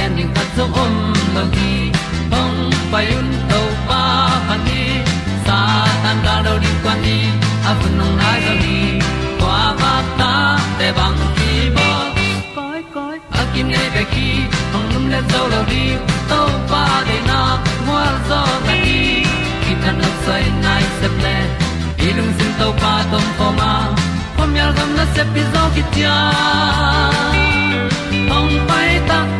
pi zo gen ding khat zo om lo gi hong pai un to pa pa ni. Sa tan da do di kwan ni a bu nong nai zo ni kwa ba ta te bang ki bo koi koi a kim nei be ki hong lum le zo lo di to pa de na mo zo ta ni ki tan no sai nai se ple ilung sin to pa tom ko ma. Pom yal gam na se pi zo ki tia hong pai ta pi ta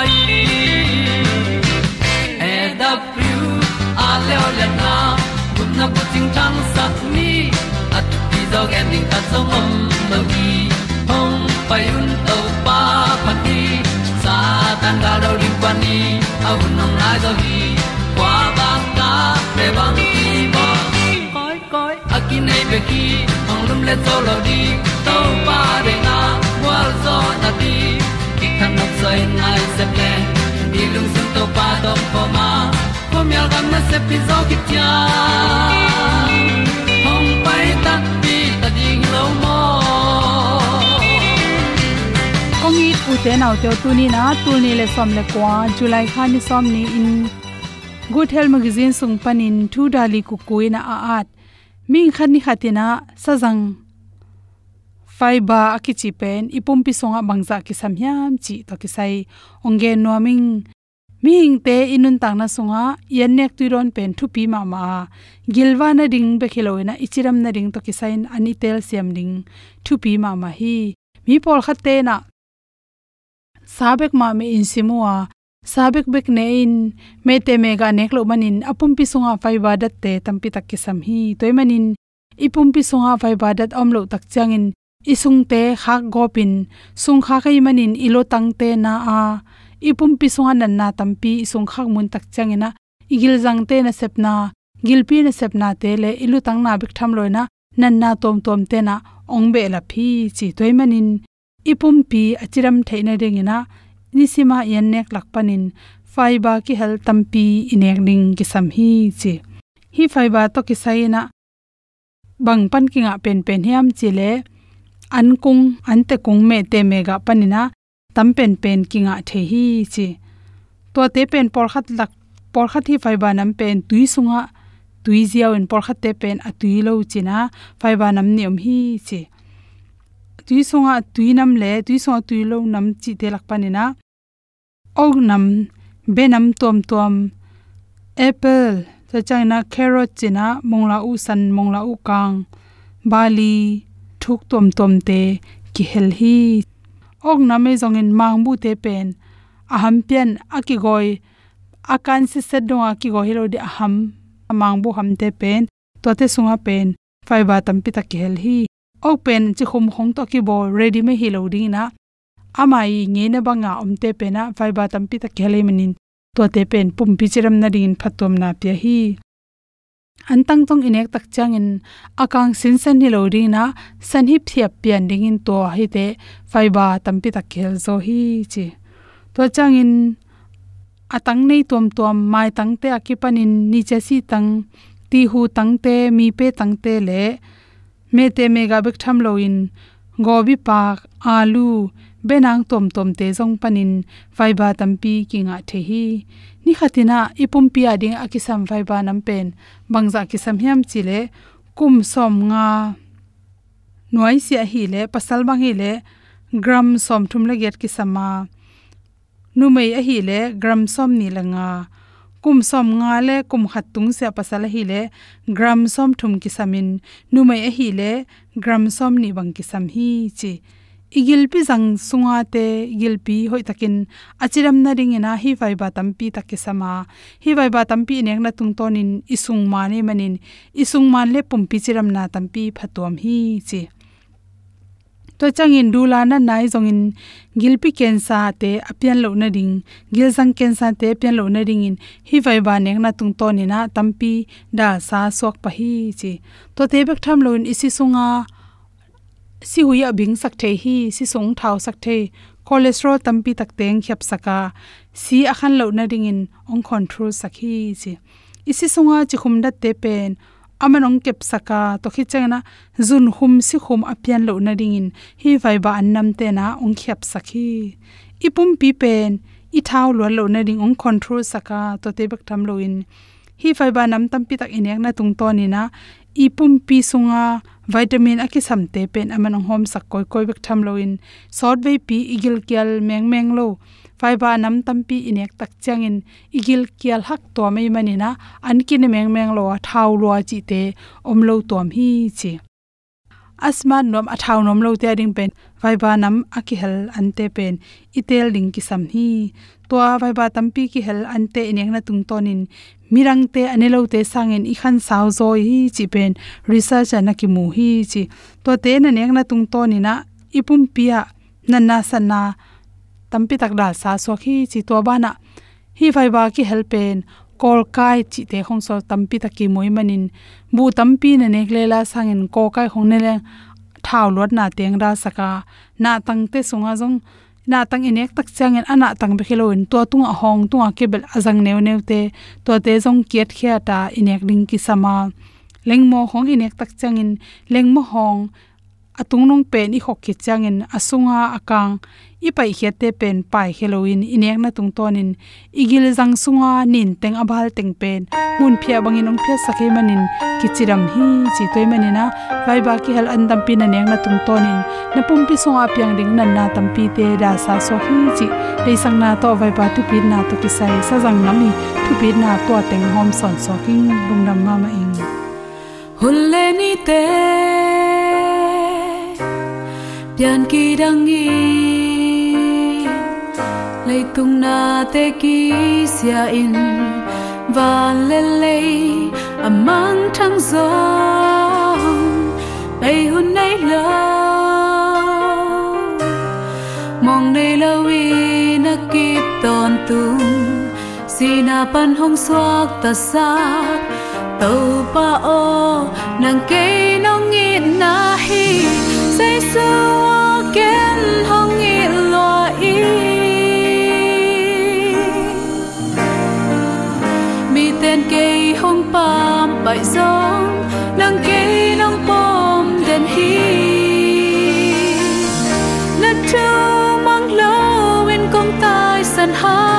mai e da thru a le o le na kun na ko ting tang sat ni at ti dog ending ta song om lo gi hong pai un to pa pa ti sa tan ga do ri pa ni au nong lai do gi kwa ba ta pe bang ki bo koi koi akin nei be ki ong lum le zo lo di to pa de na wa zo na ti kan nok sai nai se ple ni lung sun to pa do po ma po mi al gam na se pi zo ki tia hong pai ta pi ta ding lo mo kong i u te nau te tu ni na tu ni le som le kwa july kha ni som ni in good health magazine sung panin thu dali ku kuina a at. Ming khan ni khatina sajang fiber akichi pen ipum pi songa bangza ki samhyam chi to ki sai onge noming ming te inun tang na sunga yan nek tu ron pen thu pi ma ma. Gilwa na ding be khiloina ichiram na ding to ki sain ani tel siam ding thu pi ma ma hi. Mi pol khatte na sabek ma me in simua, sabek bek ne in, me te me ga nek lo manin apum pi sunga fiber dat te tampi tak ki sam hi. Toy manin ipum pi sunga fiber dat om lo tak changin isung te khak gopin, sung kha kai manin ilo tang te na a. Ipum pi sunga nan na tampi, isung khak mun tak changena igil jang te na sepna gilpi na sepna te le ilu tang na bik tham loina. Nan na tom tom te na. Ong be la phi chi toy manin. Ipum pi achiram theina dengina nisima yan nek lakpanin fiber ki hel tampi inek ding ki sam hi chi. Hi fiber to ki saina bang pan kinga pen pen hiam chile an kung an te kung me te mega panina tam pen pen kinga the hi chi. To te pen por khat lak por khat hi faiba nam pen tui sunga tui ziaw en por khat te pen a tui lo china faiba nam niom hi chi. Tui sunga tui nam le tui sunga tui lo nam chi te lak panina og nam be nam tom tom apple cha china carrot china mongla u san mongla u kang, bali thuk tom tom te ki hel hi. Ok na me zong in mang bu te pen. Aham pian akigoi akan se set donga ki go hilo di aham. Mang bu ham te pen. To te sunga pen. Faiba tam pi ta ki hel hi. Ok pen chi khum khong to ki bo. Ready me hilo ding na. Amai nge na banga om te pe na. Faiba tam pi ta ki hel manin to te pen pum pi chiram na ding phatom na pya hi an tang tong inek tak chang in akang sin san hi lo ri na san hi phiap pian ding in to hi te faiba tampi tak khel zo hi chi. To chang in atang nei tom tom mai tang te akipanin ni che si tang ti hu tang te mi pe tang te le me te me ga bek tham lo in gobi pak, alu benang tom tom te jong panin vaiba tampi kinga the hi. Ni khatina ipum pi ading akisam vaiba nam pen bangza kisam hiam chile kum som nga. Noi sia hi le, pasal bang hi le, gram som thum le get kisama. Nu mei a hi le, gram som ni langa kum som nga le, kum khat tung se pasal hi le, gram som thum kisamin. Nu mei a hi le, gram som ni bang kisam hi chi igilpi jang sunga te igilpi hoi takin achiram na ring ina hi vai ba tampi takisama hi vai ba tampi nek na tung tonin isung mane manin. Isung man le pumpi chiram na tampi phatom hi chi. To changin dula na nai zongin gilpi kensa te apian lo na ring. Gil jang kensa te apian lo na ring in hi vai ba nek na tung to ni tampi da sa sok pa hi chi. To te bek tham lo in isi sunga si huya bing sakte hi, si song thau sakte, cholesterol tampi tak teng khyap saka. Si akhan lo na ring in ong control sakhi chi. Isi songa chi khum da te pen amanong kep saka. To khi chena zun hum si khum apian lo na ring in, hi vai ba annam te na ong khyap sakhi. Ipum pi pen, i thau lo lo na ring ong control saka. To te bak tam lo in, hi vai ba nam tam pi tak inek na tung to ni na. Ipum pi sunga vitamin aki samte pen amanong hom sak koi koi bek tham lo in. Sort ve pi igil kyal meng meng lo. Fiber nam tampi inek tak changin igil kyal hak to mai manina. Ankin meng meng lo thau lo chi te. Om lo tom hi chi asman nom athaw nom lo te ding pen vaiba nam akihel ante pen. Itel ding ki sam hi towa vaiba tampi ki hel ante inek na tung tonin. Mirang te anelo te sangen i khan saw zo hi chi pen. Research na ki mu hi chi. To te na nek na tung tonina ipum pia nanna sanna tampi tak dal sa so khi chi. To bana hi vaiba ki helpen kol kai chi te khong so tampi ta ki moi manin bu tampi na nek lela sangin ko kai khong ne le thau lot na teng ra saka na tang te sunga jong na tang inek tak changin ana tang be khiloin to tung a hong tung a kebel azang neu neu te to te jong kiet khia ta inek ring ki sama lengmo hong inek tak changin lengmo hong atung nong pen i khok ki changin asunga akang. I pai khete pen pai halloween inek na tung tonin igil jang sunga nin teng abal teng pen. Mun phia bangin ong phia sakhe manin. Kichiram hi chi toy manina vai ba ki hel andam pin anek na tung tonin na pum pi sunga piang ding nan na tampi te da sa so hi chi. Dei sang na to vai ba tu pin na to ki sai. Sa jang nami tu pin na to teng hom son so king. Lung dam ma ma ing. Hulle ni te yan ki dang i lấy tung na te ki sia in và lên lấy amang à thăng gió. Bay hun nay lo mong nay lâu i na kịp ton tung si na pan hong xoak ta sa tàu pa o, nàng cây nong in na hi say su ken hong ngit lo y, mi tên cây hong pam bại giông nang cây nang bom đèn hi. Na trao mang lâu bên công tai sân hang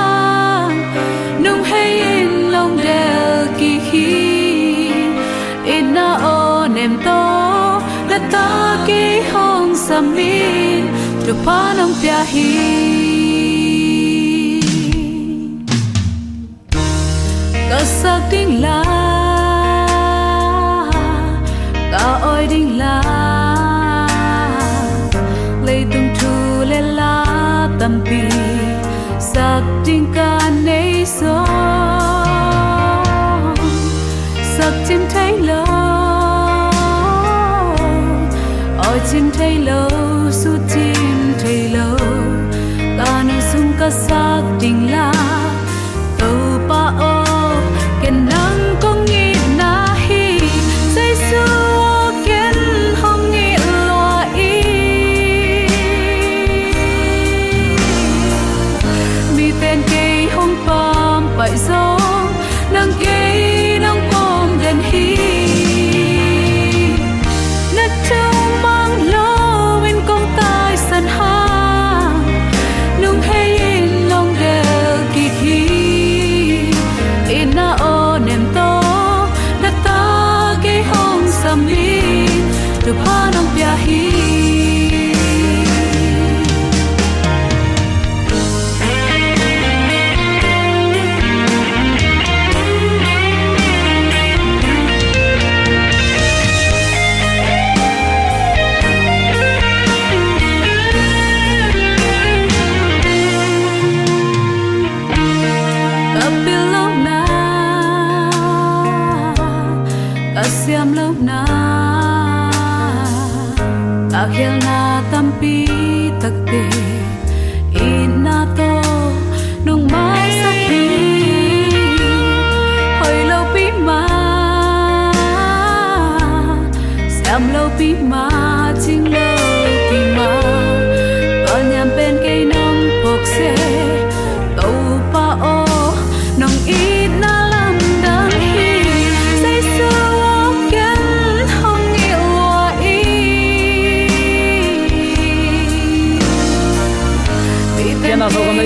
samin tu pa nong pia hi la ta oi ding la lay tung tu le la tam pi sắc ka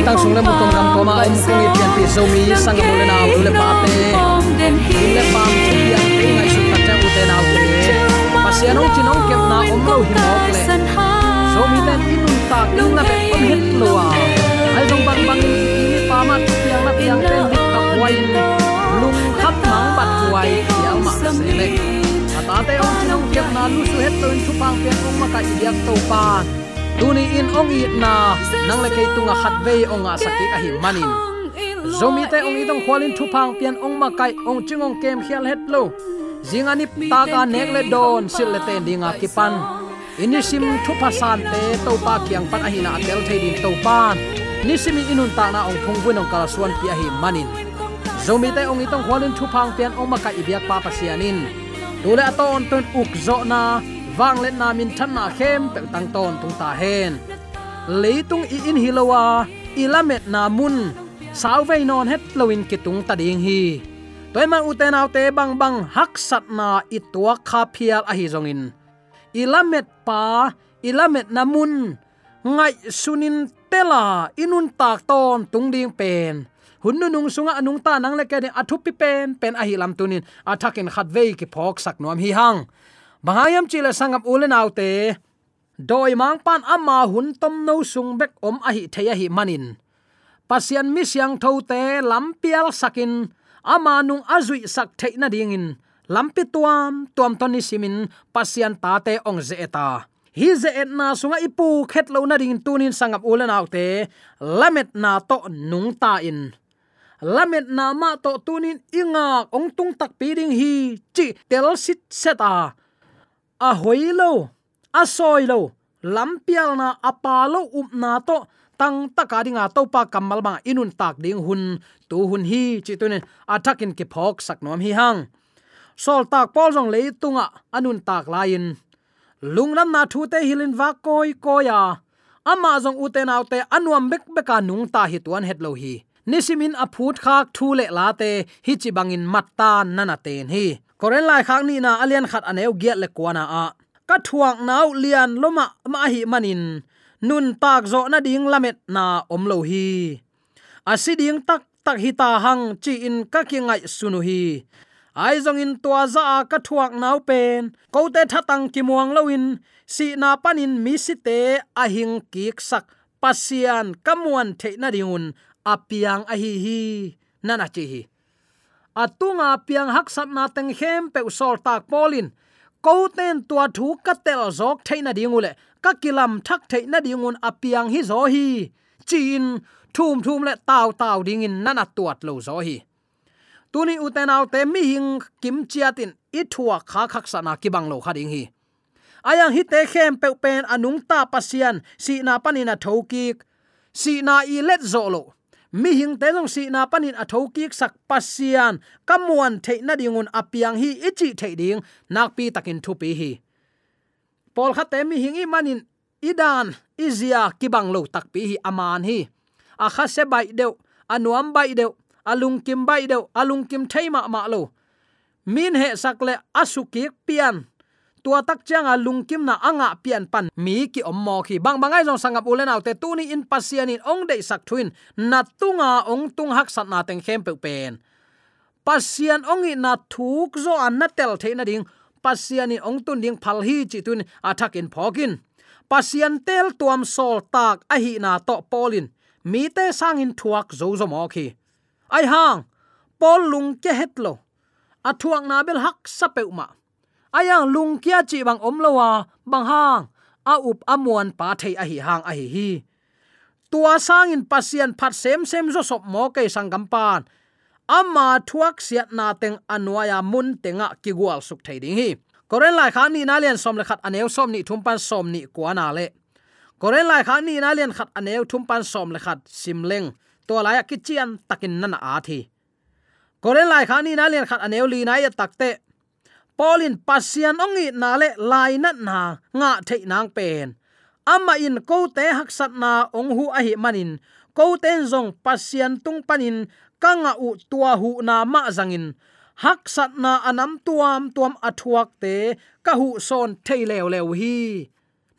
tang sung le mu tong kam koma om kong i pian pi zo mi sang mo le na u le pasian ong chin kem na om lo hi mok le zo mi ten inun ta tung na pe con het lo ai dong bang bang in ni pa ma tiang na piang ten dik ka wai lung khap mang bat wai piang ma se le ata te ong chin ong kem na lu su het lo in thu pang ông ong ma ka i diak to pa tuni in ong i na nang le kei tunga khat ve ong a sakik a hi manin zomi te ong itong khwalin thu phang pian ong ma kai ong chingong kem khial het lo zingani ta ka nek le don sil le ten dinga kipan inisim thu phasan te to pa kyang pan a hi na atel thei din to pan nisimi inun ta na ong phung buin ong kala suan pi a hi manin zomi te ong itong hwalin thu phang pian ong maka ibyak pa pasianin tule aton ton uk zo na wang let na min than na khem pe tang ton tung ta hen leitung i in hilowa ilamet na mun. Sau vei non het loin kitung ta ding hi toy man uten autte bang bang hak sat na i tua kha phial a hi zongin ilamet pa, ilamet namun ngai sunin tela, inun tak ton tung ding pen. Hun nu nung sunga anung ta nang le ke athu pi pen pen a hi lam tunin athakin khat vei ki phok sak nom hi hang. Bangayam chile sangam ulen autte doi mang pan ama hun tom no sung bek om a hi theya hi manin. Pasian mi siang tho te lampial sakin ama nung azui sak theina dingin lampi tuam tuam toni simin, pasian ta te ong ze eta. Hi ze etna sunga ipu, khet lo na ding tunin sangap ulen autte lamet na to nung ta in. Lamet na ma to tunin inga, ong tung tak pi ding hi, chi tel sit seta a. Hoilo a soilo lampial na apalo up na to, tang taka dinga to pa kamal ma inun tak ding hun tu hun hi, chi tunin atakin ke phok sak nom hi hang. Sol tak pol jong le tunga, anun tak lain lungnam na thu te hilin wa koi koya ama jong uten te anuam bek beka nung ta hi tuan het lo hi. Nisimin aphut khak thu le late hi chi bangin matta nana ten hi. Koren lai khak ni na alian khat aneu giat le kwana a. Ka thuang nau lian loma ma hi manin. Nun tak zo na ding lamet na om lo hi. Asiding tak tak hi ta hang chi in ka ki ngai sunu hi. Ai zong in tua za ka thuak nau pen. Ko te thatang ki muang loin si na panin mi si te a hing kik sak. Pasian kamuan the na diun apiang a hi hi. Nana chi hi. Atunga piang hak sat na teng hem pe sol tak polin ko ten tua thu ka tel zok theina dingule ka kilam thak theina dingun apiang hi zo hi. Chin thum thum le tao tao ding in nana tuat lo zo hi. Tuni uten au te mi hing kim chiatin i thua kha khak sana ki bang lo khading hi. Ayang hi te khem pe pen anung ta pasian, si na panina thoki si na i let zo lo. Mi hing te long si na panin a thoki sak pasian, kamuan the na dingun apiang hi ichi the ding, nak pi takin thu pi hi. Pol kha te mi hing i manin idan izia kibang lo takpi hi aman hi a kha se bai deu anuam bai deu alung kim bai deu alung kim thaima ma lo. Min he sakle asuki pian. Tua tak chang alung kim na anga pian pan. Mi ki om mo khi bang bangai jong sangap ulen autte tu ni in pasian in ong dei sak thuin. Na tunga ong tung hak sat na teng khem pe pen. Pasian ong i na thuk zo an na tel the na ding. Pasian in ong tun ding phal hi chi tun athak in phokin pasian tel tuam sol tak a hi na to polin mi te sang in thuak zo zo mo khi ai hang pol lung ke het lo a thuak na bel hak sapeu ma ayang lung kia chi bang om lowa bang hang a up amuan pa thei a hi hang a hi hi tua sang in pasian phat sem sem zo sop mo ke sangam pan ama thuak siat na teng anwaya mun tenga ki gwal suk thei ding hi koren lai kha ni na lian som le khat aneu som ni thumpan som ni kwa na le koren lai kha ni na lian khat aneu à thum pan som le khat simleng to lai à ki chian takin nana a à thi. Koren lai kha ni na lian khat aneu li na ya takte polin pasian ongi na le lai na na nga thei nang pen amma in ko te hak sat na ong hu a hi manin ko ten zong pasian tung panin kanga u tua hu na ma zangin hak sat na anam tuam tuam athuak te ka hu son thei lew lew hi.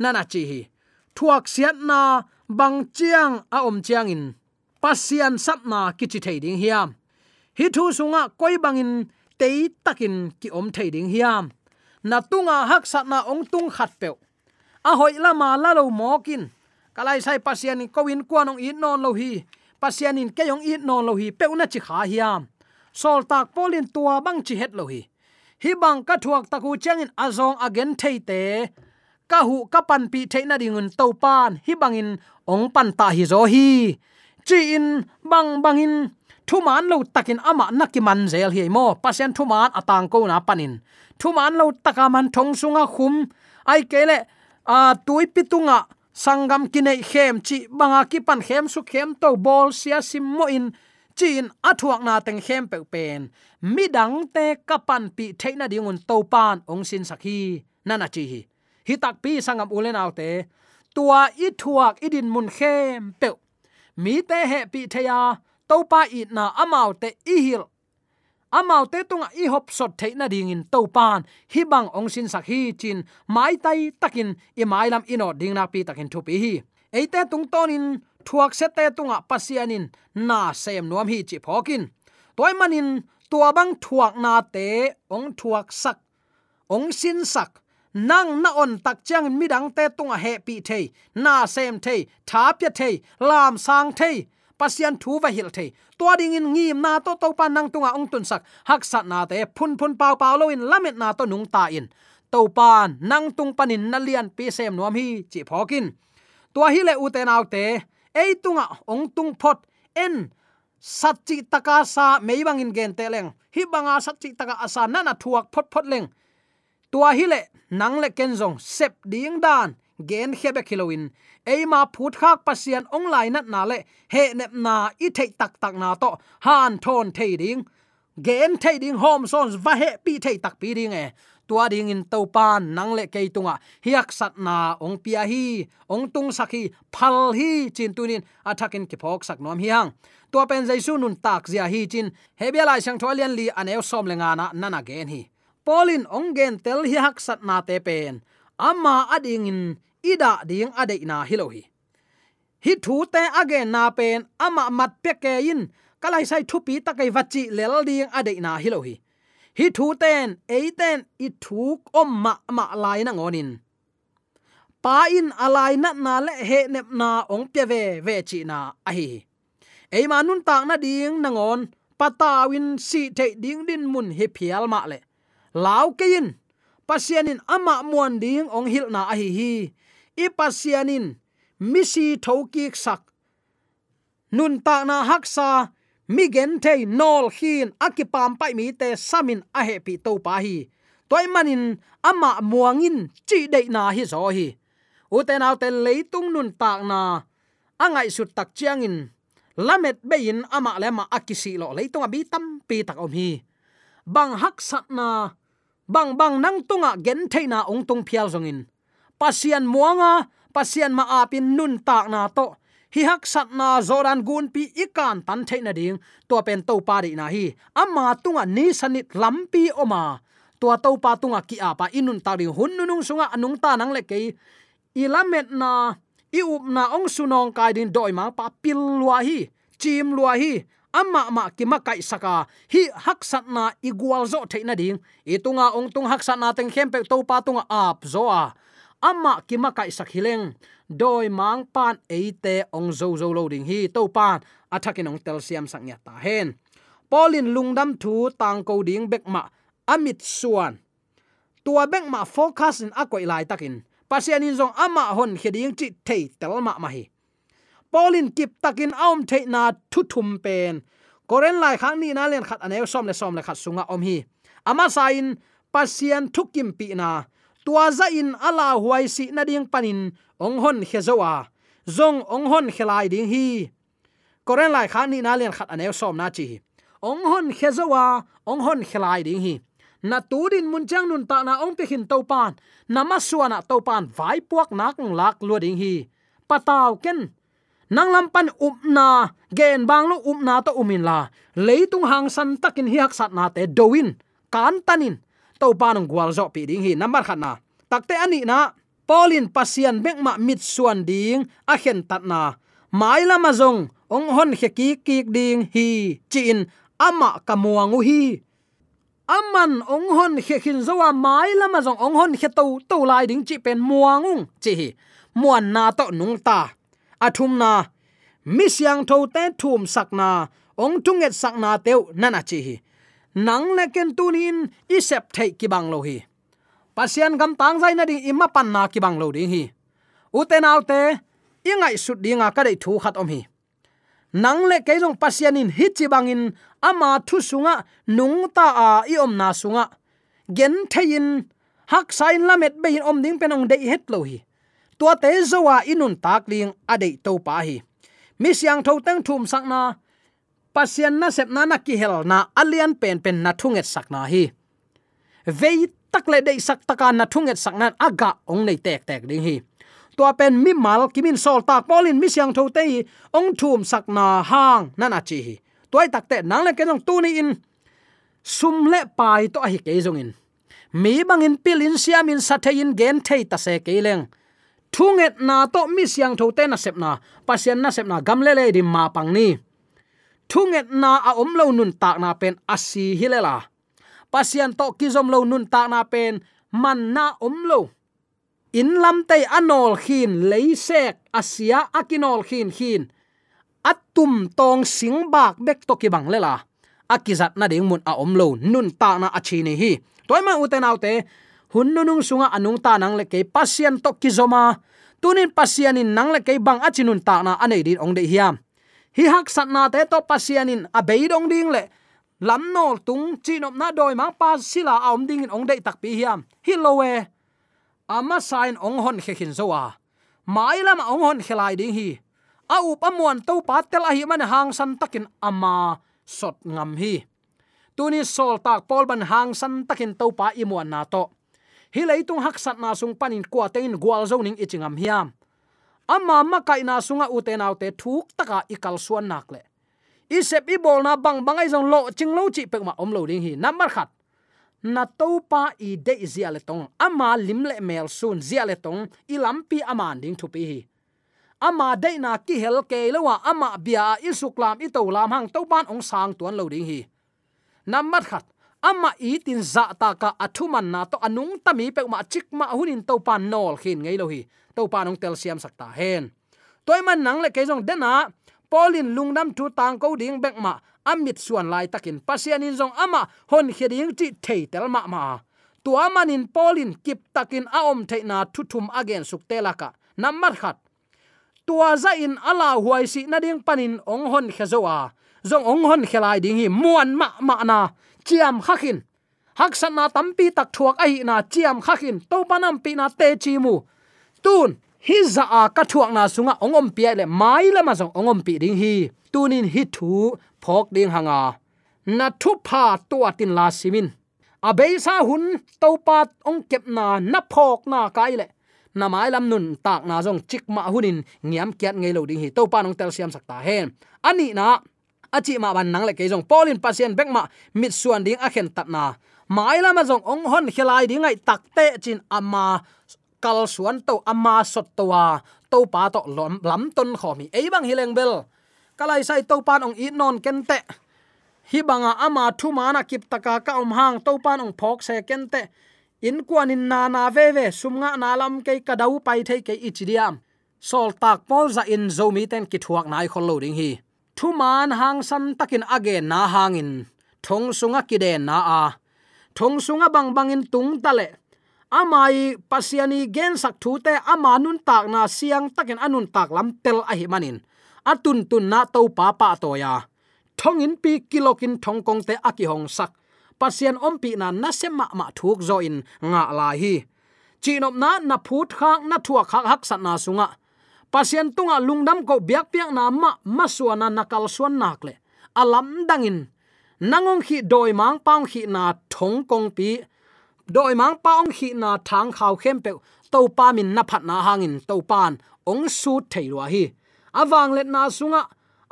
Nana chi hi thuak siat na bang chiang a om chiang in. Pasian sap na kichi thei ding hiam. Hi thu sunga koi bangin te takin ki om thei ding hiam. Na tunga hak sat na ong tung khat pe a hoi lama la lo mokin kalai sai pasian in kowin kwanong in non lo hi. Pasian in keyong in non lo hi pe una chi kha hiam. Sol tak polin tua bang chi het lo hi. Hi bang ka thuak taku changin azong again thei te ka hu ka pan pi theina dingun to pan, hi bangin ong pan ta hi zo hi. Chi in bang bangin thu man lo takin ama nakiman zel hi mo. Pasien thu man atang ko na panin. Thu man lo taka man thong sunga khum. Ai kele a, tui pitunga sangam kine khem chi banga ki pan khem su khem to bol sia sim mo in. Chin athuak na teng khem pe pen. Midang te kapan pi theina dingun to pan ong sin sakhi. Nana chi hi hi tak pi sangam ulen autte tua i thuak idin mun khem pe mi te he pi theya to pa i na amau te i hil. Amau te tunga i hop sot the na ding in to pan hi bang ong sin sak hi chin. Mai tai takin i mai lam ino ding na pi takin thu pi hi. Eite tung tonin thuak se te tunga pasianin na sem nuam hi chi phokin. Toy manin tua bang thuak na te, ong thuak sak. Ong sin sak nang na on tak chang midang te tunga he pi thei. Na sem thei, tha pya thei, lam sang thei. Pasian thu va hil the to ding in ngim na to to pan nang tunga ong tun sak. Hak sat na te, phun phun pau pau lo in lamet na to nung ta in. To pan nang tung panin na lian pi sem nuam hi chi phokin to hi le u te nau te, ei tunga ong tung phot, en satchi taka sa meibang in gen te leng. Hi banga satchi taka asa nana thuak phot phot leng tua hi le nang le kenzong sep ding dan gen khebe kiloin eima phut khak pasian online nat na le he nep na i thei tak tak na to han thon thei ding. Gen thei ding hom sons va he pi thei tak pi ding e. Tua ding in to pan nang le ke tunga. Hiak sat na ong pia hi, ong tung sakhi phal hi chin tunin athakin ki phok sak nom hiang tua pen jaisu nun tak zia hi chin. Hebia lai sang tholian li anew som lenga na nana gen hi polin ongen tel hi hak sat na te pen. Ama ading in ida ding ade na hilohi. Hi thu te age na pen ama mat pe ke in kalai sai thu pi ta kai vachi lel ding ade na hilohi. Hi thu ten eiten i thuk om ma ma lai na ngonin. Pa in alai na na le he nep na ong pe ve ve chi na a hi ei ma nun tak na ding na ngon patawin si te ding din mun he phial ma le lao ke in pasianin ama muan ding ong hil na ahi hi. Hi i pasianin misi thoki sak. Nun ta na haksa mi gen te nol hin akipam pai mi te samin a he pi to pa hi. Toy manin ama muangin chi de na hi zo hi. Te autte leitung nun tak na, angai sut tak chiang in lamet bein ama lema akisi lo leitung abi tam pi tak om hi. Bang hak sat na bang bang, nang tunga gen theina ong tung phial zongin. Pasian muanga, pasian ma apin nun tak na to. Hi hak sat na zoran gun pi ikan tan theina ding. To pen to pari na hi. Ama tunga ni sanit lampi oma. Tua to pa tunga ki apa inun ta ri hun nung sunga anung ta nang le ke ilamet na, i up na ong sunong kai din doi ma pa pil lua hi, chim lua hi amma ma ki ma kai saka. Hi hak sat na igual zo theina ding. Itunga ong tung hak sat na teng khem pe to pa tunga ap zo a. Amma ki ma kai sak hileng. Doi mang pan eite ong zo zo lo ding hi to pan athakin ong tel siam sang ya ta hen. Polin lungdam thu tang ko ding bek ma amit suan. Tua bek ma focus in akoi lai takin. Pasianin zong ama hon heding chi thei telma ma hi polin kip takin aum thei na thu thum pen. Koren lai khang ni na len khat anew som le som le khat sunga om hi. Ama sain pasian thukim pi na. Tua za in ala huai si na ding panin, ong hon khezowa zong ong hon khelai ding hi. Koren lai khang ni na len khat anew som na chi. Ong hon khezowa ong hon khelai ding hi. Na turin mun chang nun ta na ong pe hin to pan. Nama suana to pan vai puak nak lak lu ding hi. Pataw ken nang lampan upna um gen bang lu um upna to umin la. Leitung hang san takin hiak sat na te doin kan tanin. To panong gwal zo pi ding hi number khat na. Takte ani na polin pasian bek ma mit suan ding, a khen tat na. Mai lama zong, ong hon khe ki ki ding hi, chin, ama kamuangu hi. Aman ong hon khe khin zowa mai lama zong, ong hon khe to to lai ding chi pen muangung chi hi. Muan na to nung ta athum na. Mi siang tho te thum sak na. Ong tunget sak na teu nana chi hi. Nang le ken tunin i sep thei ki bang lo hi. Pasian gam tang zai na ding ima pan na ki bang lo ding hi. Uten autte ingai sut dinga ka dei thu khat om hi. Nang le ke jong pasianin hi chi bangin ama thu sunga, nung ta a i om na sunga. Gen thein hak sain lamet be in om ding penong dei het lo hi tua te zowa inun tak ling adei to pa hi. Mi siang tho tang thum sak na pasian na sep na na ki hel na alian pen pen na thunget sak na hi. Vei tak le dei sak taka na thunget sak nan aga ong nei tek tek ding hi. Tua pen mi mal kimin sol tak polin mi siang tho te ong thum sak na hang na na chi hi. Toy tak te nang le ke jong tu ni in. Sum le pai to hi ke jong in. Mi bangin pilin siamin sathein gen thei ta se ke leng thunget na to mi siang tho te na sep na. Pasien na sep na gamle le di ma pang ni. Thunget na a om lo nun tak na pen asi hilela pasian to kizom lo nun tak na pen man na om lo. In lam te anol khin leisek asia akinol khin khin atum tong sing bak bek to ki bang lela akizat na ding mun a om lo nun ta na achi ni hi. Toy ma uten autte hunnunung sunga anung ta nang le ke pasien to kizoma tunin pasien in nang le ke bang achinun ta na anei din ong de hiam hi hak sat na te to pasianin a beidong ding le. Lam nol tung chinom na doi mang pa sila aom ding in ong de tak pi hiam hi lowe ama sign ong hon khe khin zowa. Mai lam ong hon khelai ding hi. A up amuan to pa tel a hi man hang san takin ama sot ngam hi. Tuni sol tak pol ban hang san takin to pa imuan na to hi leitung hak sat na sung panin kwa tein gwal zoning ichingam hiam. Amma ma kai na sunga uten autte thuk taka ikal suan nak le. I sep i bol na bang bangai jong lo ching lo chi pek ma om lo ding hi. Number khat. Na to pa i de zia le tong. Ama lim le mel sun zia le tong. I lampi aman ding thupi hi. Ama de na ki hel ke lewa ama bia i suklam i to lam hang to ban ong sang tuan lo ding hi. Number khat ama i tin za ta ka athuman na to anung tami pe ma chik ma hunin to pan nol khin ngei lo hi. To pan ong tel siam sakta hen. Toy man nang le ke jong dena polin lungnam thu tang ko ding bek ma, amit suan lai takin. Pasian in jong ama, hon kheding ti thei tel ma ma. Tua manin polin kip takin aom thei na thuthum again suk telaka namar khat. Tua za in ala huai si na ding panin ong hon khezowa zong ong hon khelai ding hi muan ma ma na chiam khakin hak san na tampi tak thuak ai na chiam khakin to panam pi na te chi mu. Tun, hi za a ka thuak na sunga ongom pi le mai le ma zong ongom pi ding hi. Tunin hi thu phok ding hanga. Na thu pha to tin la simin. A be sa hun, to pat ong kep na na phok na kai le. Na mai lam nun tak na zong chik ma hunin, ngiam kiat ngei lo ding hi. To pa nong tel siam sakta hen. Ani na achi ma ban nang le ke jong polin pasien bek ma mit suan ding a khen tat na. Mai lama jong ong hon khelai ding ai takte chin ama kal suan to ama sot to wa. To pa to lom, lam ton khomi ei bang hileng bel. Kalai sai to pan ong i non kente hi banga ama thu mana kip taka ka om hang to pan ong phok se kente in kuan in na na ve ve sumnga na lam ke ka dau pai thei ke ichidiam sol tak pol za in zomi ten ki thuak nai khol loading hi thu man hang san takin age na hangin. Thong sunga kide na a. Thong sunga bang bangin tung tale. Amai pasiani gen sak thu te ama nun tak na siang takin anun tak lam tel a hi manin. Atun tun na to pa pa to ya. Thong in pi kilokin thong kong te aki hong sak. Pasian om pi na na sema ma ma thuk zo in. Nga la hi. Chinop na na phut khak na thua khak hak sat na sunga pasien tunga lungdam ko biak piak na ma masuana nakal suan nak le alam dangin. Nangong khi doi mang paung khi na thong kong pi. Doi mang paung khi na thang khaw khem pe. To pa min na phat na hangin to pan ong su theilwa hi. Awang let na sunga.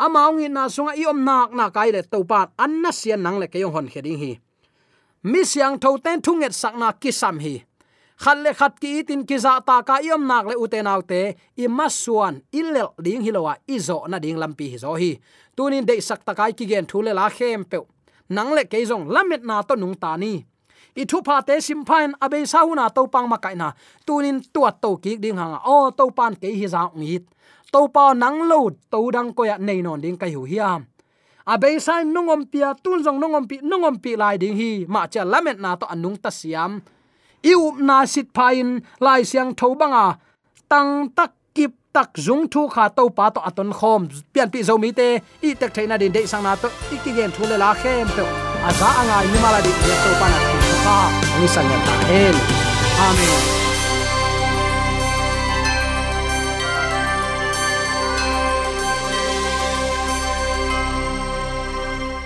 Amaung in na sunga. I om nak na kai le to pan an na sian nang le ke yong hon heding hi. Mi siang tho ten thunget sakna kisam hi khat le khat ki tin ki za ta ka yom nak le uten autte, i masuan illel ding hilowa izo na ding lampi hi zo hi. Tunin de sak ta kai ki gen thule la khem pe. Nang le ke zong lamet na to nung ta ni. I thu pha te sim phain abe sa na to pang ma kai na. Tunin tuat to ki ding hanga o, to pan ke hi za ngi to pa nang lo to dang ko ya nei non ding kai hu hiam abe sai nungom pia, tun jong nungom pi nungom pi lai ding hi, ma cha lamet na to anung ta siam iup na sit phain lai siang tho banga. Tang tak kip tak zung thu kha to pa to aton khom. Pian pi zo mi te, i tak thaina din de sang na to, i ki gen thu le la khem to aza anga ni mala di to pa na ki kha. Ani sang ya ta hen amen.